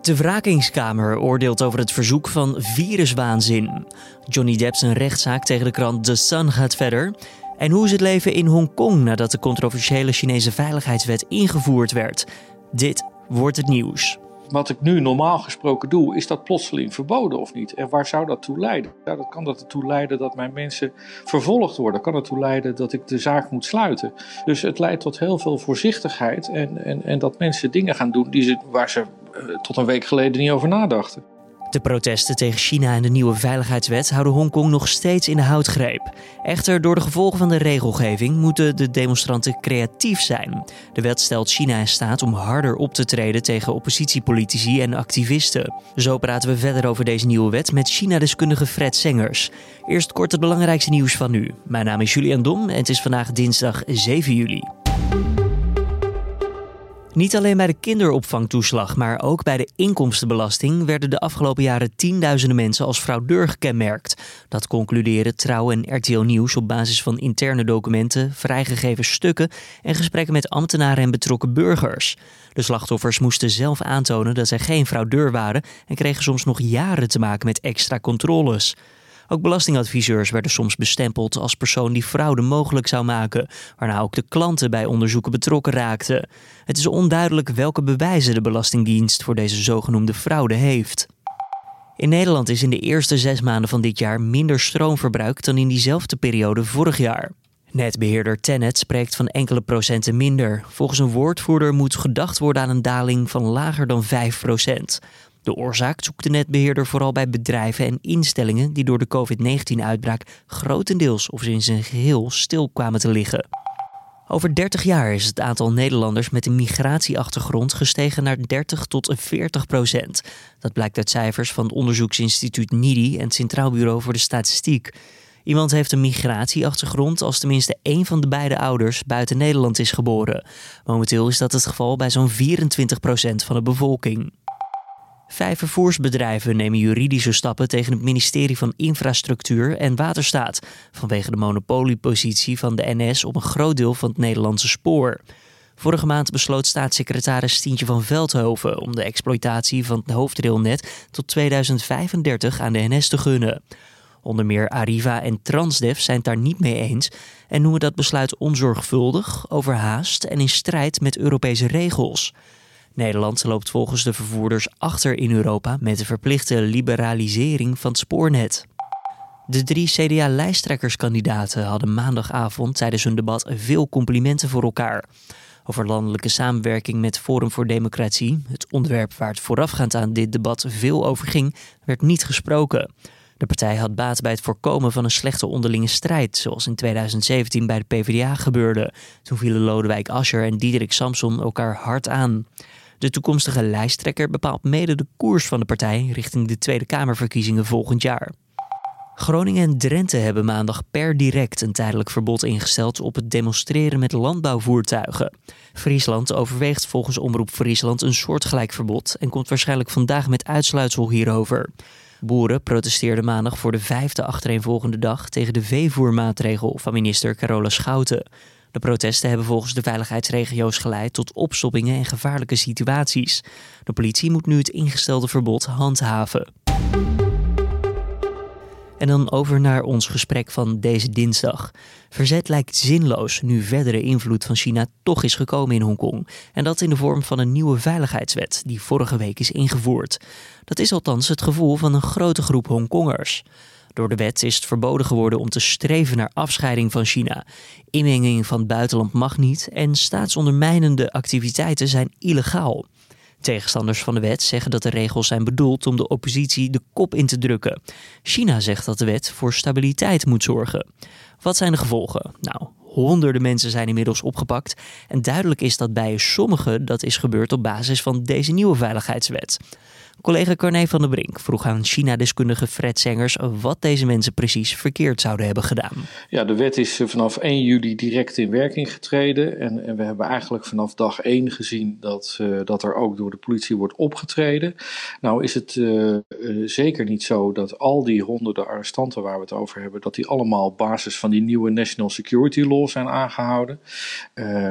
De wrakingskamer oordeelt over het verzoek van viruswaanzin. Johnny Depp's rechtszaak tegen de krant The Sun gaat verder. En hoe is het leven in Hongkong nadat de controversiële Chinese veiligheidswet ingevoerd werd? Dit wordt het nieuws. Wat ik nu normaal gesproken doe, is dat plotseling verboden of niet? En waar zou dat toe leiden? Ja, dat kan ertoe leiden dat mijn mensen vervolgd worden. Kan ertoe leiden dat ik de zaak moet sluiten. Dus het leidt tot heel veel voorzichtigheid en, en, en dat mensen dingen gaan doen die ze, waar ze eh, tot een week geleden niet over nadachten. De protesten tegen China en de nieuwe veiligheidswet houden Hongkong nog steeds in de houtgreep. Echter, door de gevolgen van de regelgeving moeten de demonstranten creatief zijn. De wet stelt China in staat om harder op te treden tegen oppositiepolitici en activisten. Zo praten we verder over deze nieuwe wet met China-deskundige Fred Sengers. Eerst kort het belangrijkste nieuws van nu. Mijn naam is Julian Dom en het is vandaag dinsdag 7 juli. Niet alleen bij de kinderopvangtoeslag, maar ook bij de inkomstenbelasting werden de afgelopen jaren tienduizenden mensen als fraudeur gekenmerkt. Dat concluderen Trouw en RTL Nieuws op basis van interne documenten, vrijgegeven stukken en gesprekken met ambtenaren en betrokken burgers. De slachtoffers moesten zelf aantonen dat zij geen fraudeur waren en kregen soms nog jaren te maken met extra controles. Ook belastingadviseurs werden soms bestempeld als persoon die fraude mogelijk zou maken, waarna ook de klanten bij onderzoeken betrokken raakten. Het is onduidelijk welke bewijzen de Belastingdienst voor deze zogenoemde fraude heeft. In Nederland is in de eerste zes maanden van dit jaar minder stroom verbruikt dan in diezelfde periode vorig jaar. Netbeheerder Tennet spreekt van enkele procenten minder. Volgens een woordvoerder moet gedacht worden aan een daling van lager dan 5 procent. De oorzaak zoekt de netbeheerder vooral bij bedrijven en instellingen die door de COVID-19-uitbraak grotendeels of in zijn geheel stil kwamen te liggen. Over 30 jaar is het aantal Nederlanders met een migratieachtergrond gestegen naar 30 tot 40 procent. Dat blijkt uit cijfers van het onderzoeksinstituut NIDI en het Centraal Bureau voor de Statistiek. Iemand heeft een migratieachtergrond als tenminste één van de beide ouders buiten Nederland is geboren. Momenteel is dat het geval bij zo'n 24 procent van de bevolking. Vijf vervoersbedrijven nemen juridische stappen tegen het ministerie van Infrastructuur en Waterstaat vanwege de monopoliepositie van de NS op een groot deel van het Nederlandse spoor. Vorige maand besloot staatssecretaris Stientje van Veldhoven om de exploitatie van het hoofdrailnet tot 2035 aan de NS te gunnen. Onder meer Arriva en Transdev zijn het daar niet mee eens en noemen dat besluit onzorgvuldig, overhaast en in strijd met Europese regels. Nederland loopt volgens de vervoerders achter in Europa met de verplichte liberalisering van het spoornet. De drie CDA-lijsttrekkerskandidaten hadden maandagavond tijdens hun debat veel complimenten voor elkaar. Over landelijke samenwerking met Forum voor Democratie, het onderwerp waar het voorafgaand aan dit debat veel over ging, werd niet gesproken. De partij had baat bij het voorkomen van een slechte onderlinge strijd, zoals in 2017 bij de PvdA gebeurde. Toen vielen Lodewijk Asscher en Diederik Samson elkaar hard aan. De toekomstige lijsttrekker bepaalt mede de koers van de partij richting de Tweede Kamerverkiezingen volgend jaar. Groningen en Drenthe hebben maandag per direct een tijdelijk verbod ingesteld op het demonstreren met landbouwvoertuigen. Friesland overweegt volgens Omroep Friesland een soortgelijk verbod en komt waarschijnlijk vandaag met uitsluitsel hierover. Boeren protesteerden maandag voor de vijfde achtereenvolgende dag tegen de veevoermaatregel van minister Carola Schouten. De protesten hebben volgens de veiligheidsregio's geleid tot opstoppingen en gevaarlijke situaties. De politie moet nu het ingestelde verbod handhaven. En dan over naar ons gesprek van deze dinsdag. Verzet lijkt zinloos nu verdere invloed van China toch is gekomen in Hongkong. En dat in de vorm van een nieuwe veiligheidswet die vorige week is ingevoerd. Dat is althans het gevoel van een grote groep Hongkongers. Door de wet is het verboden geworden om te streven naar afscheiding van China. Inmenging van het buitenland mag niet en staatsondermijnende activiteiten zijn illegaal. Tegenstanders van de wet zeggen dat de regels zijn bedoeld om de oppositie de kop in te drukken. China zegt dat de wet voor stabiliteit moet zorgen. Wat zijn de gevolgen? Nou, honderden mensen zijn inmiddels opgepakt en duidelijk is dat bij sommigen dat is gebeurd op basis van deze nieuwe veiligheidswet. Collega Corné van der Brink vroeg aan China-deskundige Fred Sengers wat deze mensen precies verkeerd zouden hebben gedaan. Ja, de wet is vanaf 1 juli direct in werking getreden. En, en we hebben eigenlijk vanaf dag 1 gezien dat, uh, dat er ook door de politie wordt opgetreden. Nou is het uh, zeker niet zo dat al die honderden arrestanten waar we het over hebben, dat die allemaal op basis van die nieuwe National Security Law zijn aangehouden.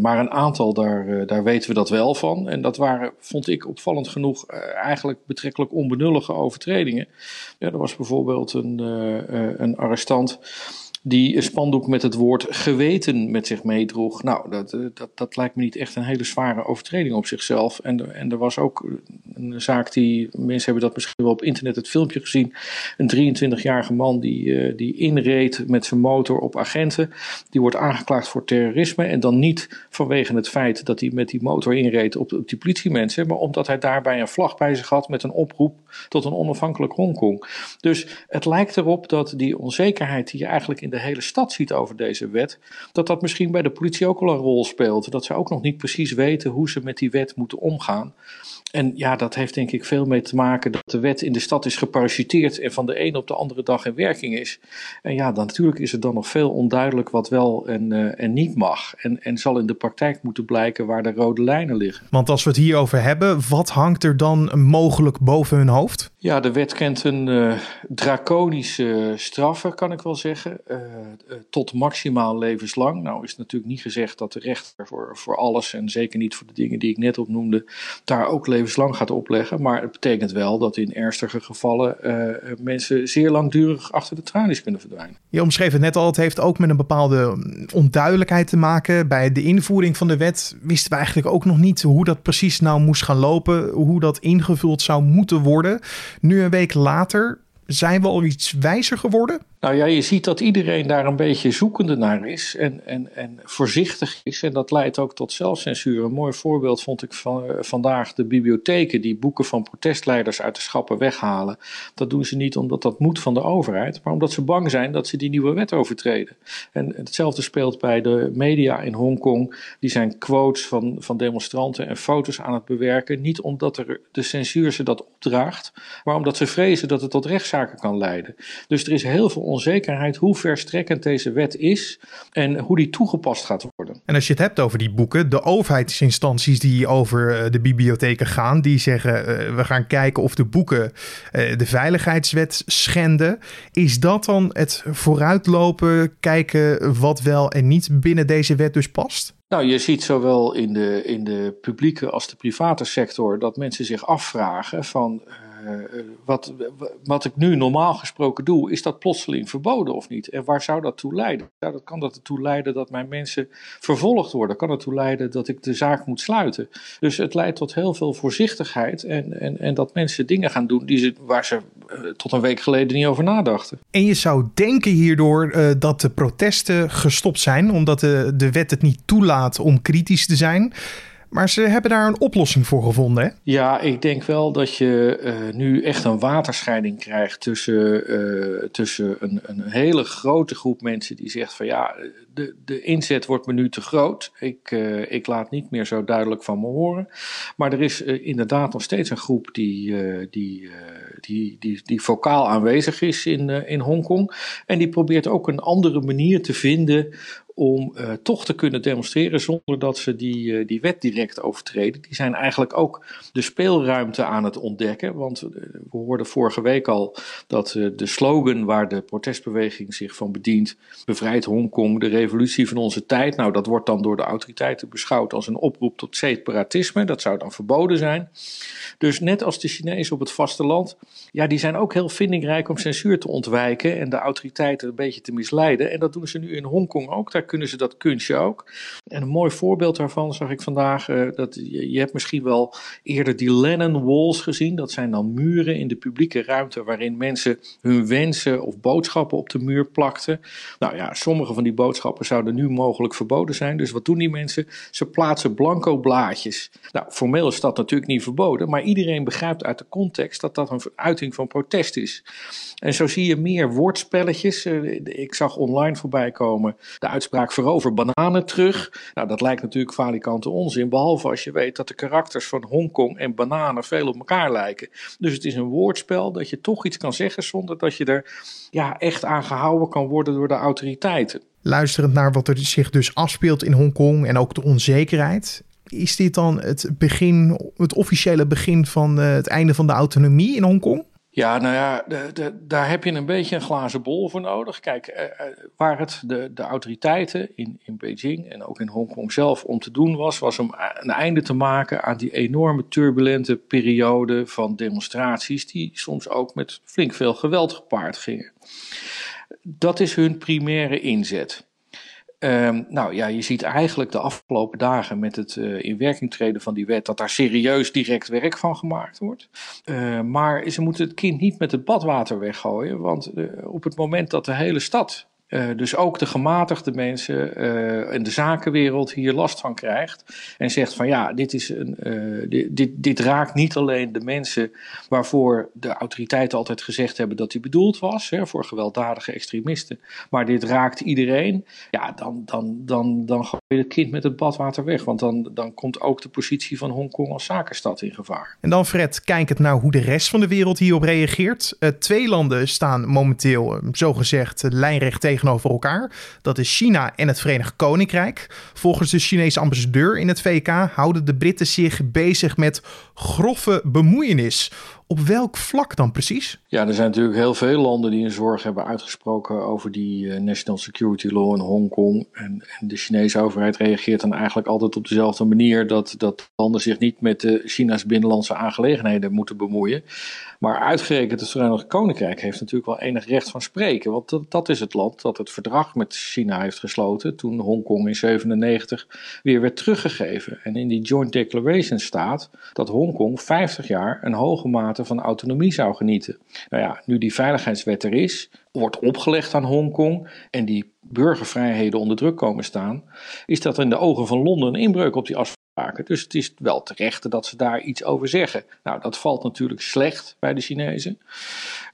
maar een aantal, daar, daar weten we dat wel van. En dat waren, vond ik opvallend genoeg, eigenlijk betrekkelijk onbenullige overtredingen. Ja, er was bijvoorbeeld een, uh, een arrestant die een spandoek met het woord geweten met zich meedroeg. Nou, dat, eh, dat, dat lijkt me niet echt een hele zware overtreding op zichzelf. En, en er was ook een zaak die, mensen hebben dat misschien wel op internet het filmpje gezien. Een 23-jarige man die, uh, die inreed met zijn motor op agenten. Die wordt aangeklaagd voor terrorisme. En dan niet vanwege het feit dat hij met die motor inreed op, op die politiemensen. Maar omdat hij daarbij een vlag bij zich had met een oproep tot een onafhankelijk Hongkong. Dus het lijkt erop dat die onzekerheid die je eigenlijk in de hele stad ziet over deze wet, dat dat misschien bij de politie ook al een rol speelt. Dat ze ook nog niet precies weten hoe ze met die wet moeten omgaan. En ja, dat heeft denk ik veel mee te maken dat de wet in de stad is geparachuteerd en van de ene op de andere dag in werking is. En ja, dan, natuurlijk is het dan nog veel onduidelijk wat wel en, uh, en niet mag. En, en zal in de praktijk moeten blijken waar de rode lijnen liggen. Want als we het hierover hebben, wat hangt er dan mogelijk boven hun hoofd? Ja, de wet kent een uh, draconische straffen, kan ik wel zeggen. Uh, tot maximaal levenslang. Nou is natuurlijk niet gezegd dat de rechter voor, voor alles en zeker niet voor de dingen die ik net opnoemde, daar ook levenslang gaat opleggen. Maar het betekent wel dat in ernstige gevallen mensen zeer langdurig achter de tralies kunnen verdwijnen. Je omschreef het net al, het heeft ook met een bepaalde onduidelijkheid te maken. Bij de invoering van de wet wisten we eigenlijk ook nog niet hoe dat precies nou moest gaan lopen, hoe dat ingevuld zou moeten worden. Nu een week later zijn we al iets wijzer geworden? Nou ja, je ziet dat iedereen daar een beetje zoekende naar is en, en, en voorzichtig is. En dat leidt ook tot zelfcensuur. Een mooi voorbeeld vond ik van, uh, vandaag de bibliotheken die boeken van protestleiders uit de schappen weghalen. Dat doen ze niet omdat dat moet van de overheid, maar omdat ze bang zijn dat ze die nieuwe wet overtreden. En hetzelfde speelt bij de media in Hongkong. Die zijn quotes van, van demonstranten en foto's aan het bewerken. Niet omdat er de censuur ze dat opdraagt, maar omdat ze vrezen dat het tot rechtszaken kan leiden. Dus er is heel veel onzekerheid hoe verstrekkend deze wet is en hoe die toegepast gaat worden. En als je het hebt over die boeken, de overheidsinstanties die over eh, de bibliotheken gaan, die zeggen uh, we gaan kijken of de boeken uh, de veiligheidswet schenden. Is dat dan het vooruitlopen, kijken wat wel en niet binnen deze wet dus past? Nou, je ziet zowel in de, in de publieke als de private sector dat mensen zich afvragen van wat, wat ik nu normaal gesproken doe, is dat plotseling verboden of niet? En waar zou dat toe leiden? Dat kan dat ertoe leiden dat mijn mensen vervolgd worden. Kan ertoe leiden dat ik de zaak moet sluiten. Dus het leidt tot heel veel voorzichtigheid en, en, en dat mensen dingen gaan doen die ze, waar ze uh, tot een week geleden niet over nadachten. En je zou denken hierdoor dat de protesten gestopt zijn, omdat de, de wet het niet toelaat om kritisch te zijn. Maar ze hebben daar een oplossing voor gevonden. Hè? Ja, ik denk wel dat je uh, nu echt een waterscheiding krijgt tussen, uh, tussen een, een, hele grote groep mensen die zegt van ja, de, de inzet wordt me nu te groot. Ik, uh, ik laat niet meer zo duidelijk van me horen. Maar er is inderdaad nog steeds een groep die, die, die, die, die vocaal aanwezig is in, in Hongkong. En die probeert ook een andere manier te vinden om uh, toch te kunnen demonstreren zonder dat ze die, uh, die wet direct overtreden. Die zijn eigenlijk ook de speelruimte aan het ontdekken. Want uh, we hoorden vorige week al dat de slogan waar de protestbeweging zich van bedient, bevrijd Hongkong, de revolutie van onze tijd. Nou, dat wordt dan door de autoriteiten beschouwd als een oproep tot separatisme. Dat zou dan verboden zijn. Dus net als de Chinezen op het vasteland, ja, die zijn ook heel vindingrijk om censuur te ontwijken en de autoriteiten een beetje te misleiden. En dat doen ze nu in Hongkong ook. Kunnen ze dat kunstje ook. En een mooi voorbeeld daarvan zag ik vandaag. Uh, dat, je, je, hebt misschien wel eerder die Lennon Walls gezien. Dat zijn dan muren in de publieke ruimte waarin mensen hun wensen of boodschappen op de muur plakten. Nou ja, sommige van die boodschappen zouden nu mogelijk verboden zijn. Dus wat doen die mensen? Ze plaatsen blanco blaadjes. Nou, formeel is dat natuurlijk niet verboden, maar iedereen begrijpt uit de context dat dat een uiting van protest is. En zo zie je meer woordspelletjes. Uh, ik zag online voorbij komen de uitspraak uitspraak verover bananen terug. Nou, dat lijkt natuurlijk falikante onzin, behalve als je weet dat de karakters van Hongkong en bananen veel op elkaar lijken. Dus het is een woordspel dat je toch iets kan zeggen zonder dat je er ja, echt aan gehouden kan worden door de autoriteiten. Luisterend naar wat er zich dus afspeelt in Hongkong en ook de onzekerheid. Is dit dan het begin, het officiële begin van eh, het einde van de autonomie in Hongkong? Ja, nou ja, daar heb je een beetje een glazen bol voor nodig. Kijk, eh, eh, waar het de, de autoriteiten in, in Beijing en ook in Hongkong zelf om te doen was, was om een einde te maken aan die enorme turbulente periode van demonstraties, die soms ook met flink veel geweld gepaard gingen. Dat is hun primaire inzet. Um, nou ja, je ziet eigenlijk de afgelopen dagen met het uh, in werking treden van die wet dat daar serieus direct werk van gemaakt wordt. Uh, maar ze moeten het kind niet met het badwater weggooien, want uh, op het moment dat de hele stad uh, dus ook de gematigde mensen uh, en de zakenwereld hier last van krijgt. En zegt van ja, dit, is een, uh, dit, dit, raakt niet alleen de mensen waarvoor de autoriteiten altijd gezegd hebben dat hij bedoeld was, hè, voor gewelddadige extremisten. Maar dit raakt iedereen. Ja, dan, dan, dan, dan het kind met het badwater weg. Want dan, dan komt ook de positie van Hongkong als zakenstad in gevaar. En dan Fred, kijkend naar hoe de rest van de wereld hierop reageert. twee landen staan momenteel zogezegd lijnrecht tegen tegenover elkaar. Dat is China en het Verenigd Koninkrijk. Volgens de Chinese ambassadeur in het VK houden de Britten zich bezig met grove bemoeienis. Op welk vlak dan precies? Ja, er zijn natuurlijk heel veel landen die een zorg hebben uitgesproken over die uh, National Security Law in Hongkong. En, en, de Chinese overheid reageert dan eigenlijk altijd op dezelfde manier: dat, dat landen zich niet met de China's binnenlandse aangelegenheden moeten bemoeien. Maar uitgerekend het Verenigd Koninkrijk heeft natuurlijk wel enig recht van spreken. Want dat, dat is het land dat het verdrag met China heeft gesloten toen Hongkong in 97 weer werd teruggegeven. En in die Joint Declaration staat dat Hongkong 50 jaar een hoge mate van autonomie zou genieten. Nou ja, nu die veiligheidswet er is, wordt opgelegd aan Hongkong en die burgervrijheden onder druk komen staan, is dat in de ogen van Londen een inbreuk op die Dus het is wel terecht dat ze daar iets over zeggen. Nou, dat valt natuurlijk slecht bij de Chinezen.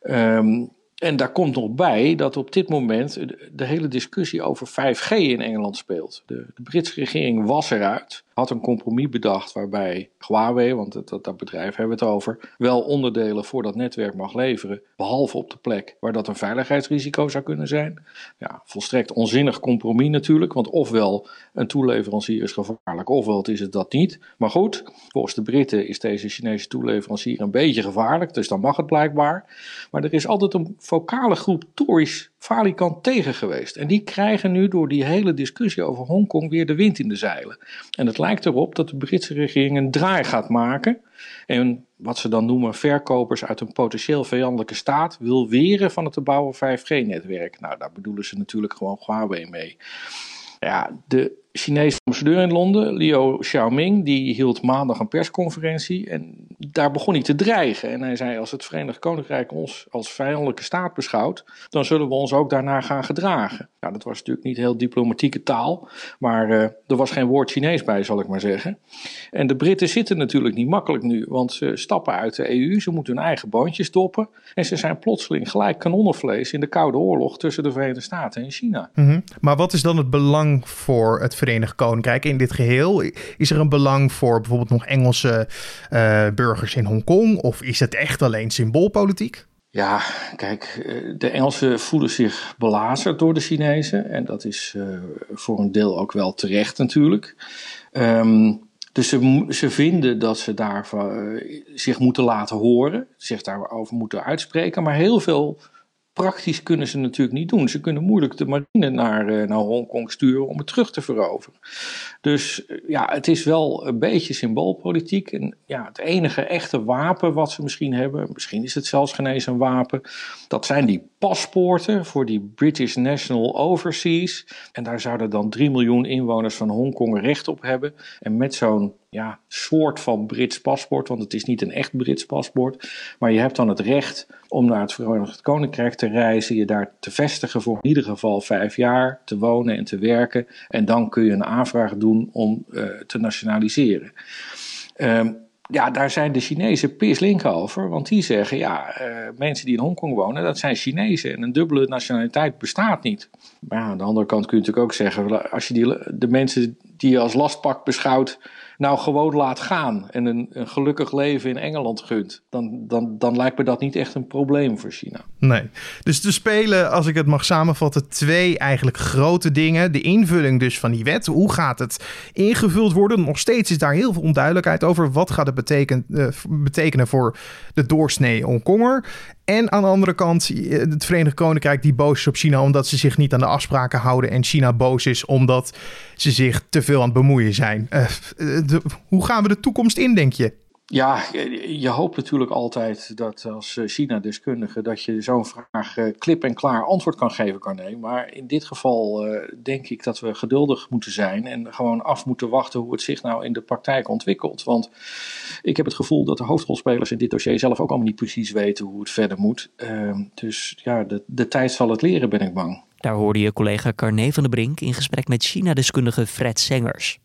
Um, en daar komt nog bij dat op dit moment de, hele discussie over 5G in Engeland speelt. De Britse regering was eruit had een compromis bedacht waarbij Huawei, want dat, dat bedrijf hebben we het over, wel onderdelen voor dat netwerk mag leveren, behalve op de plek waar dat een veiligheidsrisico zou kunnen zijn. Ja, volstrekt onzinnig compromis natuurlijk, want ofwel een toeleverancier is gevaarlijk, ofwel is het dat niet. Maar goed, volgens de Britten is deze Chinese toeleverancier een beetje gevaarlijk, dus dan mag het blijkbaar. Maar er is altijd een vocale groep Tories falikant tegen geweest. En die krijgen nu door die hele discussie over Hongkong weer de wind in de zeilen. En het lijkt erop dat de Britse regering een draai gaat maken. En wat ze dan noemen verkopers uit een potentieel vijandelijke staat wil weren van het te bouwen 5G-netwerk. Nou, daar bedoelen ze natuurlijk gewoon Huawei mee. Ja, de Chinese ambassadeur in Londen, Liu Xiaoming, die hield maandag een persconferentie en daar begon hij te dreigen. En hij zei, als het Verenigd Koninkrijk ons als vijandelijke staat beschouwt, dan zullen we ons ook daarna gaan gedragen. Nou, dat was natuurlijk niet heel diplomatieke taal, maar uh, er was geen woord Chinees bij, zal ik maar zeggen. En de Britten zitten natuurlijk niet makkelijk nu, want ze stappen uit de EU, ze moeten hun eigen boontjes doppen en ze zijn plotseling gelijk kanonnenvlees in de Koude Oorlog tussen de Verenigde Staten en China. -hmm. Maar wat is dan het belang voor het Verenigd Koninkrijk in dit geheel? Is er een belang voor bijvoorbeeld nog Engelse uh, burgers in Hongkong? Of is het echt alleen symboolpolitiek? Ja, kijk, eh, de Engelsen voelen zich belazerd door de Chinezen. En dat is uh, voor een deel ook wel terecht natuurlijk. Um, dus ze, ze, vinden dat ze daar zich moeten laten horen, zich daarover moeten uitspreken. Maar heel veel praktisch kunnen ze natuurlijk niet doen. Ze kunnen moeilijk de marine naar, uh, naar Hongkong sturen om het terug te veroveren. Dus uh, ja, het is wel een beetje symboolpolitiek. En ja, het enige echte wapen wat ze misschien hebben, misschien is het zelfs geen een wapen, dat zijn die paspoorten voor die British National Overseas. En daar zouden dan 3 miljoen inwoners van Hongkong recht op hebben. En met zo'n ja, soort van Brits paspoort, want het is niet een echt Brits paspoort. Maar je hebt dan het recht om naar het Verenigd Koninkrijk te reizen, je daar te vestigen voor in ieder geval vijf jaar, te wonen en te werken. En dan kun je een aanvraag doen om uh, te nationaliseren. Um, ja, daar zijn de Chinezen pislink over. Want die zeggen, ja, uh, mensen die in Hongkong wonen, dat zijn Chinezen. En een dubbele nationaliteit bestaat niet. Maar aan de andere kant kun je natuurlijk ook zeggen, als je die, de mensen die je als lastpak beschouwt nou gewoon laat gaan en een, een gelukkig leven in Engeland gunt, dan, dan, dan lijkt me dat niet echt een probleem voor China. Nee. Dus te spelen, als ik het mag samenvatten, twee eigenlijk grote dingen. De invulling dus van die wet. Hoe gaat het ingevuld worden? Nog steeds is daar heel veel onduidelijkheid over. Wat gaat het betekenen, uh, betekenen voor de doorsnee Hongkonger? En aan de andere kant eh, het Verenigd Koninkrijk die boos is op China omdat ze zich niet aan de afspraken houden. En China boos is omdat ze zich te veel aan het bemoeien zijn. Uh, de, hoe gaan we de toekomst in, denk je? Ja, je hoopt natuurlijk altijd dat als eh, China-deskundige dat je zo'n vraag uh, klip en klaar antwoord kan geven, Carné. Maar in dit geval uh, denk ik dat we geduldig moeten zijn en gewoon af moeten wachten hoe het zich nou in de praktijk ontwikkelt. Want ik heb het gevoel dat de hoofdrolspelers in dit dossier zelf ook allemaal niet precies weten hoe het verder moet. Ehm, dus ja, de, de tijd zal het leren, ben ik bang. Daar hoorde je collega Carné van der Brink in gesprek met China-deskundige Fred Sengers.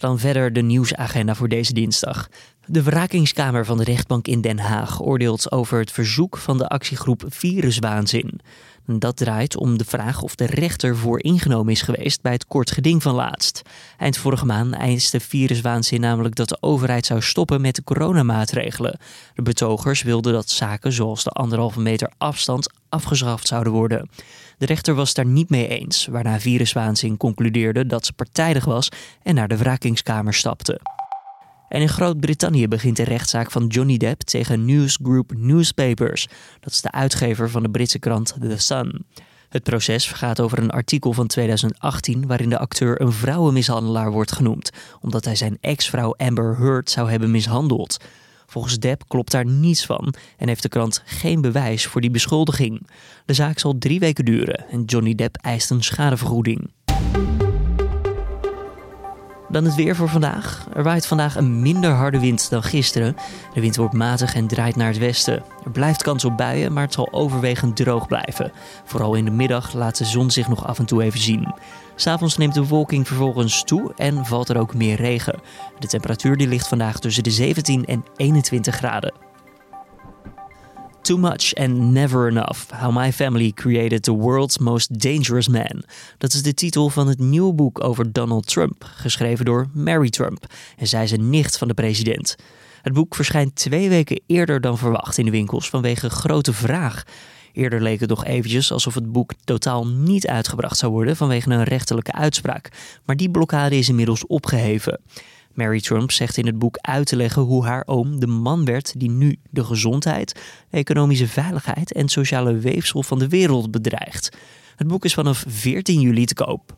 Dan verder de nieuwsagenda voor deze dinsdag. De wrakingskamer van de rechtbank in Den Haag oordeelt over het verzoek van de actiegroep Viruswaanzin. Dat draait om de vraag of de rechter voor ingenomen is geweest bij het kort geding van laatst. Eind vorige maand eiste Viruswaanzin namelijk dat de overheid zou stoppen met de coronamaatregelen. De betogers wilden dat zaken zoals de anderhalve meter afstand afgeschaft zouden worden. De rechter was daar niet mee eens, waarna Viruswaanzin concludeerde dat ze partijdig was en naar de wrakingskamer stapte. En in Groot-Brittannië begint de rechtszaak van Johnny Depp tegen News Group Newspapers. Dat is de uitgever van de Britse krant The Sun. Het proces gaat over een artikel van 2018 waarin de acteur een vrouwenmishandelaar wordt genoemd, omdat hij zijn ex-vrouw Amber Heard zou hebben mishandeld. Volgens Depp klopt daar niets van en heeft de krant geen bewijs voor die beschuldiging. De zaak zal drie weken duren en Johnny Depp eist een schadevergoeding. Dan het weer voor vandaag. Er waait vandaag een minder harde wind dan gisteren. De wind wordt matig en draait naar het westen. Er blijft kans op buien, maar het zal overwegend droog blijven. Vooral in de middag laat de zon zich nog af en toe even zien. S'avonds neemt de wolking vervolgens toe en valt er ook meer regen. De temperatuur ligt vandaag tussen de 17 en 21 graden. Too Much and Never Enough: How My Family Created the World's Most Dangerous Man. Dat is de titel van het nieuwe boek over Donald Trump, geschreven door Mary Trump. En zij is een nicht van de president. Het boek verschijnt twee weken eerder dan verwacht in de winkels vanwege grote vraag. Eerder leek het nog eventjes alsof het boek totaal niet uitgebracht zou worden vanwege een rechterlijke uitspraak. Maar die blokkade is inmiddels opgeheven. Mary Trump zegt in het boek uit te leggen hoe haar oom de man werd die nu de gezondheid, economische veiligheid en sociale weefsel van de wereld bedreigt. Het boek is vanaf 14 juli te koop.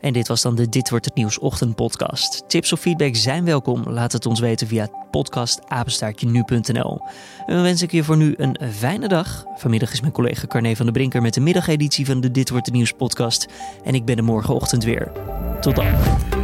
En dit was dan de Dit wordt het nieuws ochtendpodcast. Tips of feedback zijn welkom. Laat het ons weten via podcastapenstaartje.nu.nl. En dan wens ik je voor nu een fijne dag. Vanmiddag is mijn collega Carne van der Brinker met de middageditie van de Dit wordt het nieuws podcast. En ik ben er morgenochtend weer. Tot dan.